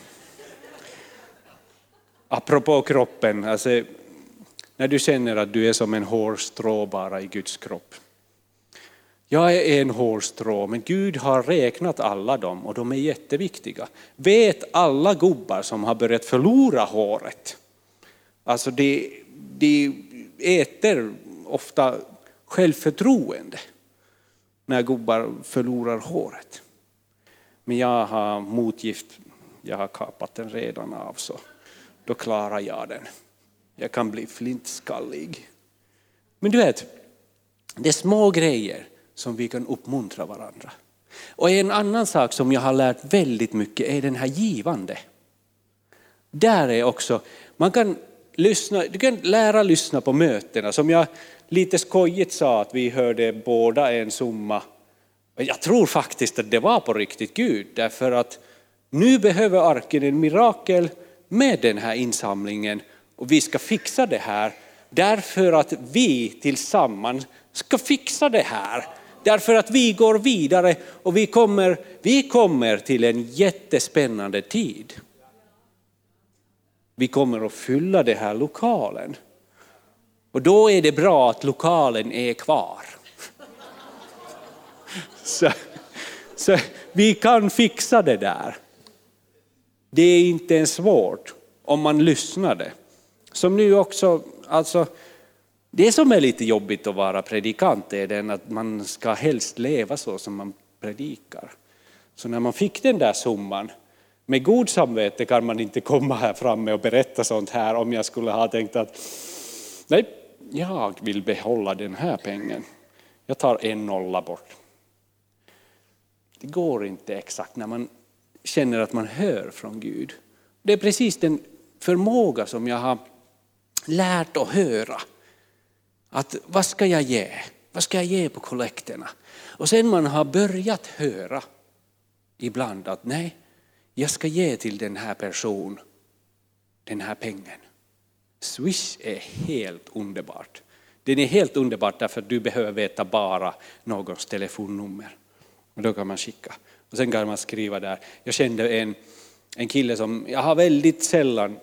Apropå kroppen, alltså, när du känner att du är som en hårstrå bara i Guds kropp. Jag är en hårstrå, men Gud har räknat alla dem och de är jätteviktiga. Vet alla gubbar som har börjat förlora håret? Alltså de, de äter ofta självförtroende när gubbar förlorar håret. Men jag har motgift, jag har kapat den redan av så då klarar jag den. Jag kan bli flintskallig. Men du vet, Det är små grejer som vi kan uppmuntra varandra. Och en annan sak som jag har lärt väldigt mycket är den här givande. Där är också, man kan lyssna, du kan lära lyssna på mötena. Som jag lite skojigt sa att vi hörde båda en summa. Jag tror faktiskt att det var på riktigt Gud, därför att nu behöver arken en mirakel med den här insamlingen och vi ska fixa det här därför att vi tillsammans ska fixa det här. Därför att vi går vidare och vi kommer, vi kommer till en jättespännande tid. Vi kommer att fylla den här lokalen. Och då är det bra att lokalen är kvar. Så, så vi kan fixa det där. Det är inte ens svårt om man lyssnade. Som nu också, alltså, det som är lite jobbigt att vara predikant är den att man ska helst leva så som man predikar. Så när man fick den där summan, med god samvete kan man inte komma här framme och berätta sånt här om jag skulle ha tänkt att nej, jag vill behålla den här pengen. Jag tar en nolla bort. Det går inte exakt när man känner att man hör från Gud. Det är precis den förmåga som jag har lärt att höra. Att vad ska jag ge? Vad ska jag ge på kollekterna? Och sen man har börjat höra ibland att nej, jag ska ge till den här personen den här pengen. Swish är helt underbart. Den är helt underbart därför att du behöver veta bara någons telefonnummer. Och då kan man skicka. Och sen kan man skriva där. Jag kände en, en kille som, jag har väldigt sällan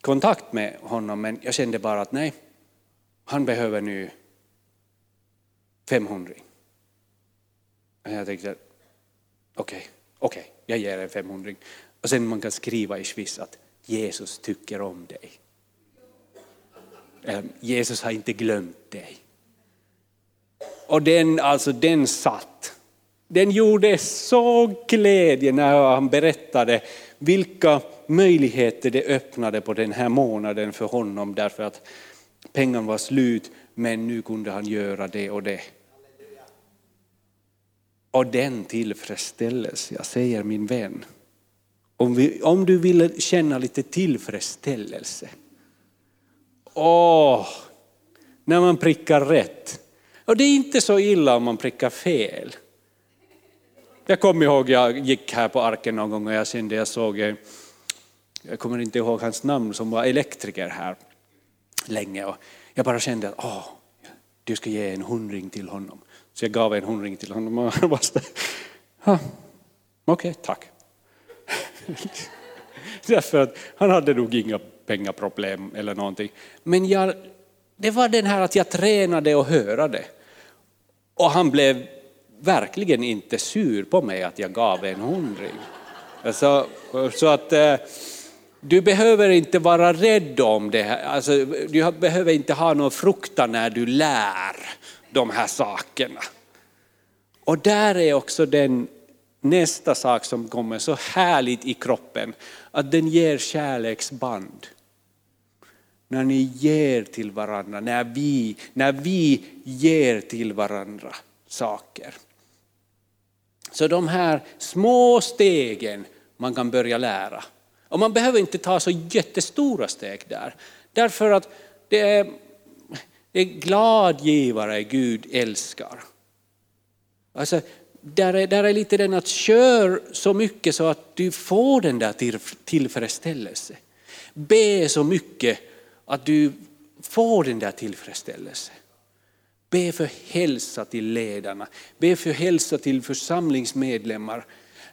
kontakt med honom men jag kände bara att nej, han behöver nu 500. Och jag tänkte, okej, okay, okej, okay, jag ger en 500. Och sen man kan skriva i Swiss att Jesus tycker om dig. Jesus har inte glömt dig. Och den, alltså den satt. Den gjorde så glädje när han berättade vilka möjligheter det öppnade på den här månaden för honom därför att pengarna var slut men nu kunde han göra det och det. Och den tillfredsställelse, jag säger min vän, om, vi, om du vill känna lite tillfredsställelse, åh, när man prickar rätt. Och det är inte så illa om man prickar fel. Jag kommer ihåg, jag gick här på arken någon gång och jag kände, jag såg, eh, jag kommer inte ihåg hans namn, som var elektriker här länge. Och jag bara kände att åh, du ska ge en hundring till honom. Så jag gav en hundring till honom och han bara okej, okay, tack. Därför att han hade nog inga pengaproblem eller någonting. Men jag, det var den här att jag tränade och hörde. Och han blev verkligen inte sur på mig att jag gav en hundring. Så, så att eh, du behöver inte vara rädd om det här. Alltså, du behöver inte ha någon fruktan när du lär de här sakerna. Och där är också den nästa sak som kommer så härligt i kroppen, att den ger kärleksband. När ni ger till varandra, när vi, när vi ger till varandra saker. Så de här små stegen man kan börja lära. Och man behöver inte ta så jättestora steg där. Därför att det är, det är glad givare Gud älskar. Alltså, där, är, där är lite den att kör så mycket så att du får den där tillfredsställelsen. Be så mycket att du får den där tillfredsställelsen. Be för hälsa till ledarna, be för hälsa till församlingsmedlemmar.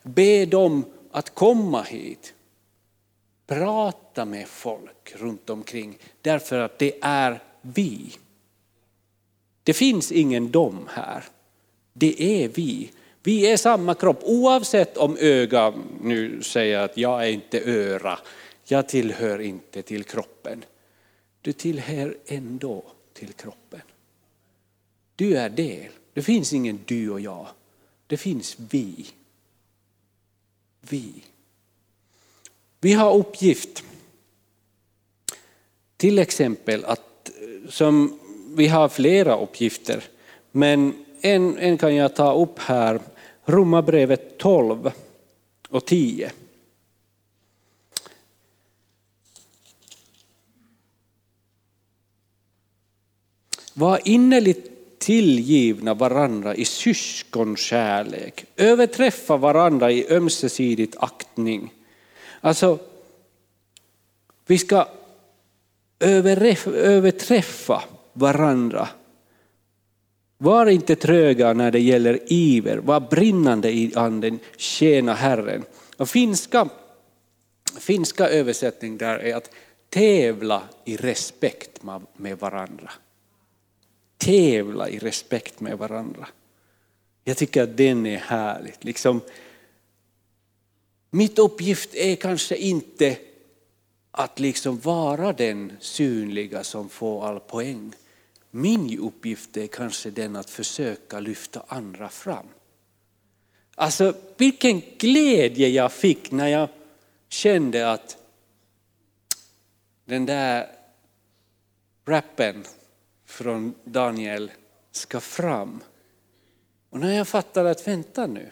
Be dem att komma hit. Prata med folk runt omkring därför att det är vi. Det finns ingen dom här. Det är vi. Vi är samma kropp oavsett om öga nu säger att jag är inte öra, jag tillhör inte till kroppen. Du tillhör ändå till kroppen. Du är del. Det finns ingen du och jag. Det finns vi. Vi. Vi har uppgift. Till exempel att eh, som vi har flera uppgifter Men en, en kan jag ta upp här, Romarbrevet 12 och 10. Var innerligt tillgivna varandra i syskonkärlek. Överträffa varandra i ömsesidigt aktning. Alltså, vi ska överträffa varandra. Var inte tröga när det gäller iver, var brinnande i anden, tjäna Herren. Och finska, finska översättning där är att tävla i respekt med varandra tävla i respekt med varandra. Jag tycker att den är härlig. Liksom, mitt uppgift är kanske inte att liksom vara den synliga som får all poäng. Min uppgift är kanske den att försöka lyfta andra fram. Alltså vilken glädje jag fick när jag kände att den där rappen från Daniel ska fram. Och när jag fattade att vänta nu,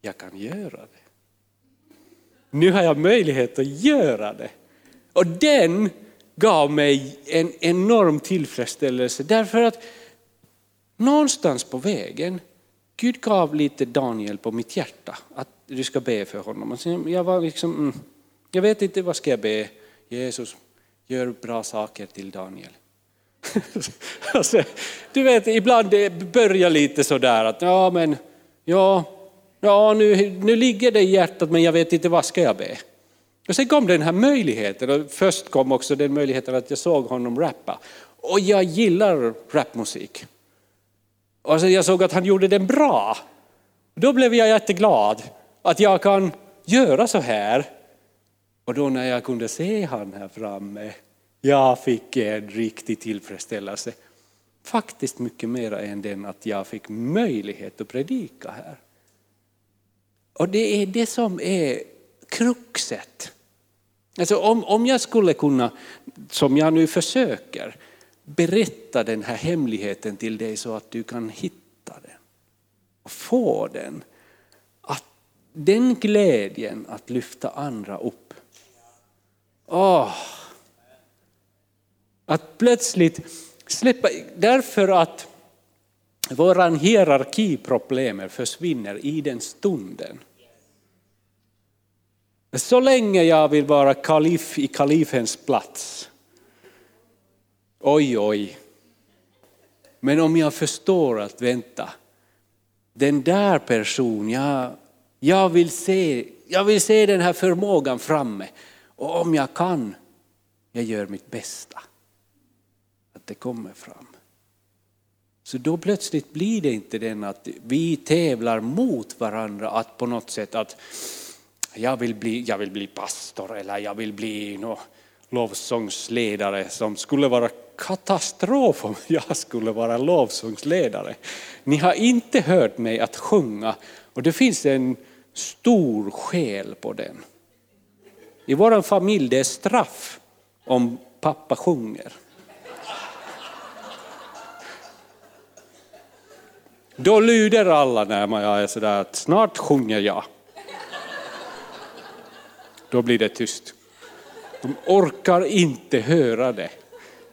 jag kan göra det. Nu har jag möjlighet att göra det. Och den gav mig en enorm tillfredsställelse därför att någonstans på vägen, Gud gav lite Daniel på mitt hjärta att du ska be för honom. Jag var liksom, mm, jag vet inte vad ska jag be, Jesus gör bra saker till Daniel. alltså, du vet, ibland det börjar lite sådär att ja men, ja, ja nu, nu ligger det i hjärtat men jag vet inte vad ska jag be. Och sen kom den här möjligheten och först kom också den möjligheten att jag såg honom rappa. Och jag gillar rapmusik. Och sen jag såg att han gjorde den bra. Då blev jag jätteglad att jag kan göra så här. Och då när jag kunde se han här framme jag fick en riktig tillfredsställelse. Faktiskt mycket mer än den att jag fick möjlighet att predika här. Och det är det som är kruxet. Alltså om, om jag skulle kunna, som jag nu försöker, berätta den här hemligheten till dig så att du kan hitta den och få den. Att den glädjen att lyfta andra upp. Oh. att plötsligt släppa, därför att våran hierarkiproblem försvinner i den stunden. Så länge jag vill vara kalif i kalifens plats, oj oj. Men om jag förstår att vänta, den där personen, jag, jag, vill se, jag vill se den här förmågan framme. Och om jag kan, jag gör mitt bästa att det kommer fram. Så då plötsligt blir det inte den att vi tävlar mot varandra att på något sätt att jag vill bli, jag vill bli pastor eller jag vill bli no, lovsångsledare som skulle vara katastrof om jag skulle vara lovsångsledare. Ni har inte hört mig att sjunga och det finns en stor skäl på den. I vår familj det är straff om pappa sjunger. Då lyder alla när man är sådär att snart sjunger jag. Då blir det tyst. De orkar inte höra det.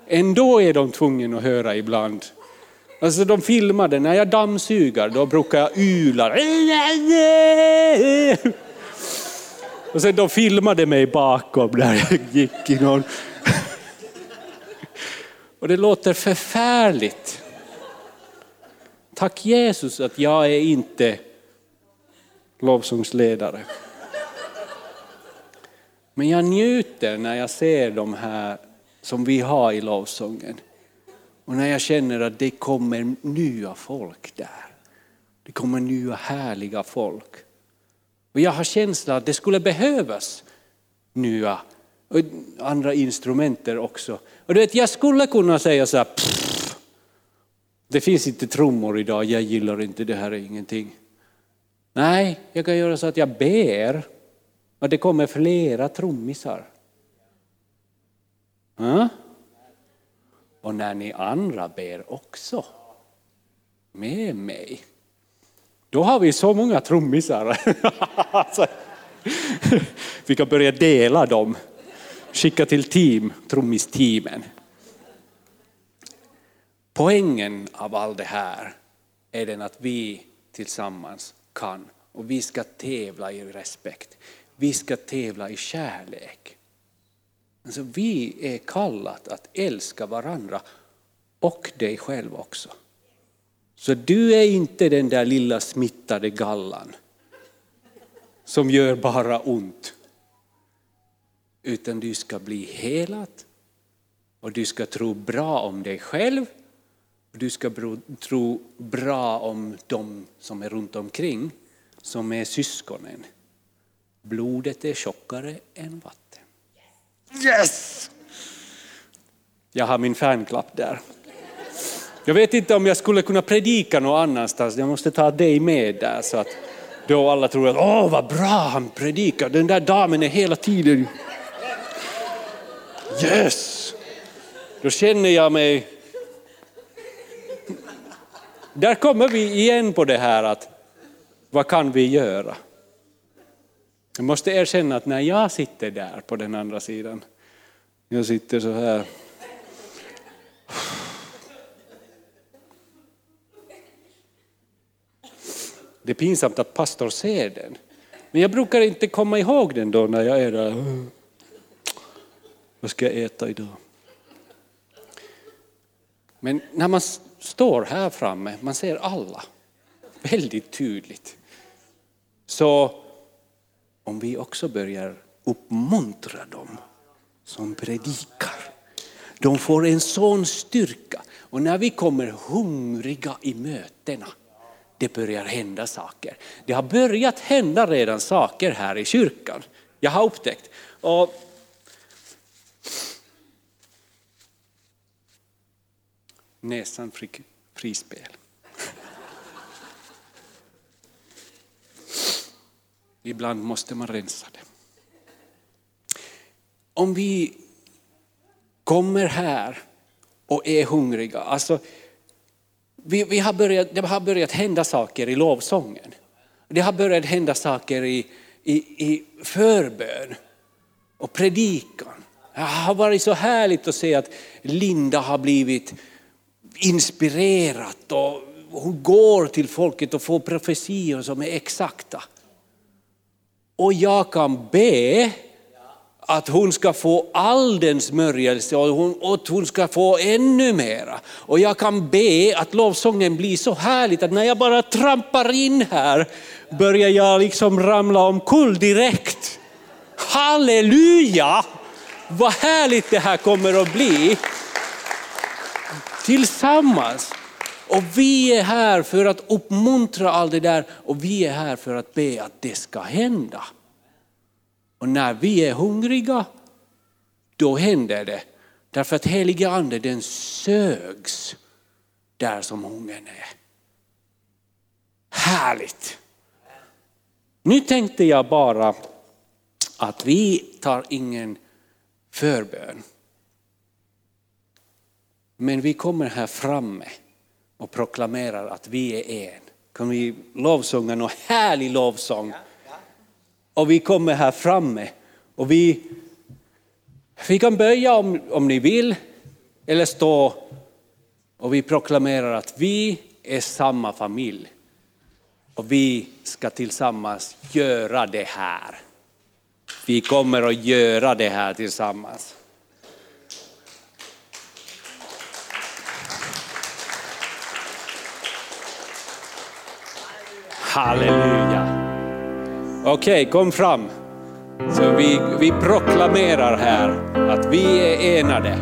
Ändå är de tvungna att höra ibland. Alltså de filmade, när jag dammsuger då brukar jag yla. Och sen de filmade mig bakom där jag gick i någon... Och det låter förfärligt. Tack Jesus att jag är inte lovsångsledare. Men jag njuter när jag ser de här som vi har i lovsången. Och när jag känner att det kommer nya folk där. Det kommer nya härliga folk. Och jag har känslan att det skulle behövas nya och andra instrumenter också. Och du vet, jag skulle kunna säga så här, det finns inte trummor idag, jag gillar inte det här är ingenting. Nej, jag kan göra så att jag ber och det kommer flera trummisar. Och när ni andra ber också, med mig. Då har vi så många trummisar. Alltså, vi kan börja dela dem. Skicka till team, trummisteamen. Poängen av allt det här är den att vi tillsammans kan och vi ska tävla i respekt. Vi ska tävla i kärlek. Alltså vi är kallat att älska varandra och dig själv också. Så du är inte den där lilla smittade gallan som gör bara ont. Utan du ska bli helad och du ska tro bra om dig själv du ska tro bra om de som är runt omkring som är syskonen. Blodet är tjockare än vatten. Yes! Jag har min fanklapp där. Jag vet inte om jag skulle kunna predika någon annanstans, jag måste ta dig med där så att då alla tror att åh vad bra han predikar, den där damen är hela tiden Yes! Då känner jag mig... Där kommer vi igen på det här att vad kan vi göra? Jag måste erkänna att när jag sitter där på den andra sidan, jag sitter så här Det är pinsamt att pastor ser den. Men jag brukar inte komma ihåg den då när jag är där. Vad ska jag äta idag? Men när man står här framme, man ser alla väldigt tydligt. Så om vi också börjar uppmuntra dem som predikar, de får en sån styrka. Och när vi kommer hungriga i mötena, det börjar hända saker. Det har börjat hända redan saker här i kyrkan. Jag har upptäckt. Och näsan fick frispel. Ibland måste man rensa det. Om vi kommer här och är hungriga, alltså vi, vi har börjat, det har börjat hända saker i lovsången. Det har börjat hända saker i, i, i förbön och predikan. Det har varit så härligt att se att Linda har blivit inspirerat och hon går till folket och får profetior som är exakta. Och jag kan be att hon ska få all den smörjelse och, hon, och hon ska få ännu mera. Och jag kan be att lovsången blir så härligt att när jag bara trampar in här börjar jag liksom ramla omkull direkt. Halleluja! Vad härligt det här kommer att bli tillsammans. Och vi är här för att uppmuntra allt det där och vi är här för att be att det ska hända. Och när vi är hungriga, då händer det. Därför att helige ande den sögs där som hungern är. Härligt! Nu tänkte jag bara att vi tar ingen förbön. Men vi kommer här framme och proklamerar att vi är en. Kan vi lovsånga någon härlig lovsång? Och vi kommer här framme och vi, vi kan böja om, om ni vill eller stå och vi proklamerar att vi är samma familj och vi ska tillsammans göra det här. Vi kommer att göra det här tillsammans. Halleluja. Okej, okay, kom fram. Så vi, vi proklamerar här att vi är enade.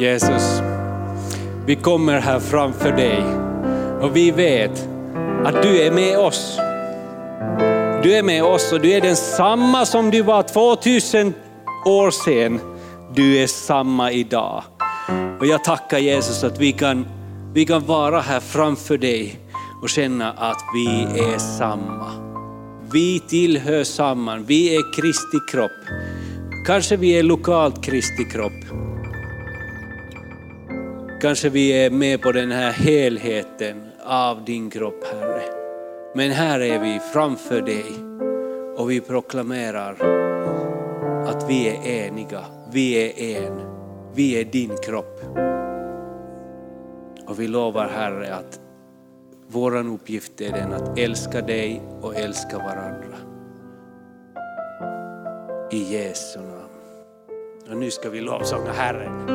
Jesus, vi kommer här framför dig och vi vet att du är med oss. Du är med oss och du är densamma som du var 2000 år sedan. Du är samma idag. Och jag tackar Jesus att vi kan, vi kan vara här framför dig och känna att vi är samma. Vi tillhör samman, vi är Kristi kropp. Kanske vi är lokalt Kristi kropp. Kanske vi är med på den här helheten av din kropp Herre. Men här är vi framför dig och vi proklamerar att vi är eniga, vi är en, vi är din kropp. Och vi lovar Herre att vår uppgift är den att älska dig och älska varandra. I Jesu namn. Och nu ska vi lovsånga Herren.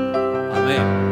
Amen.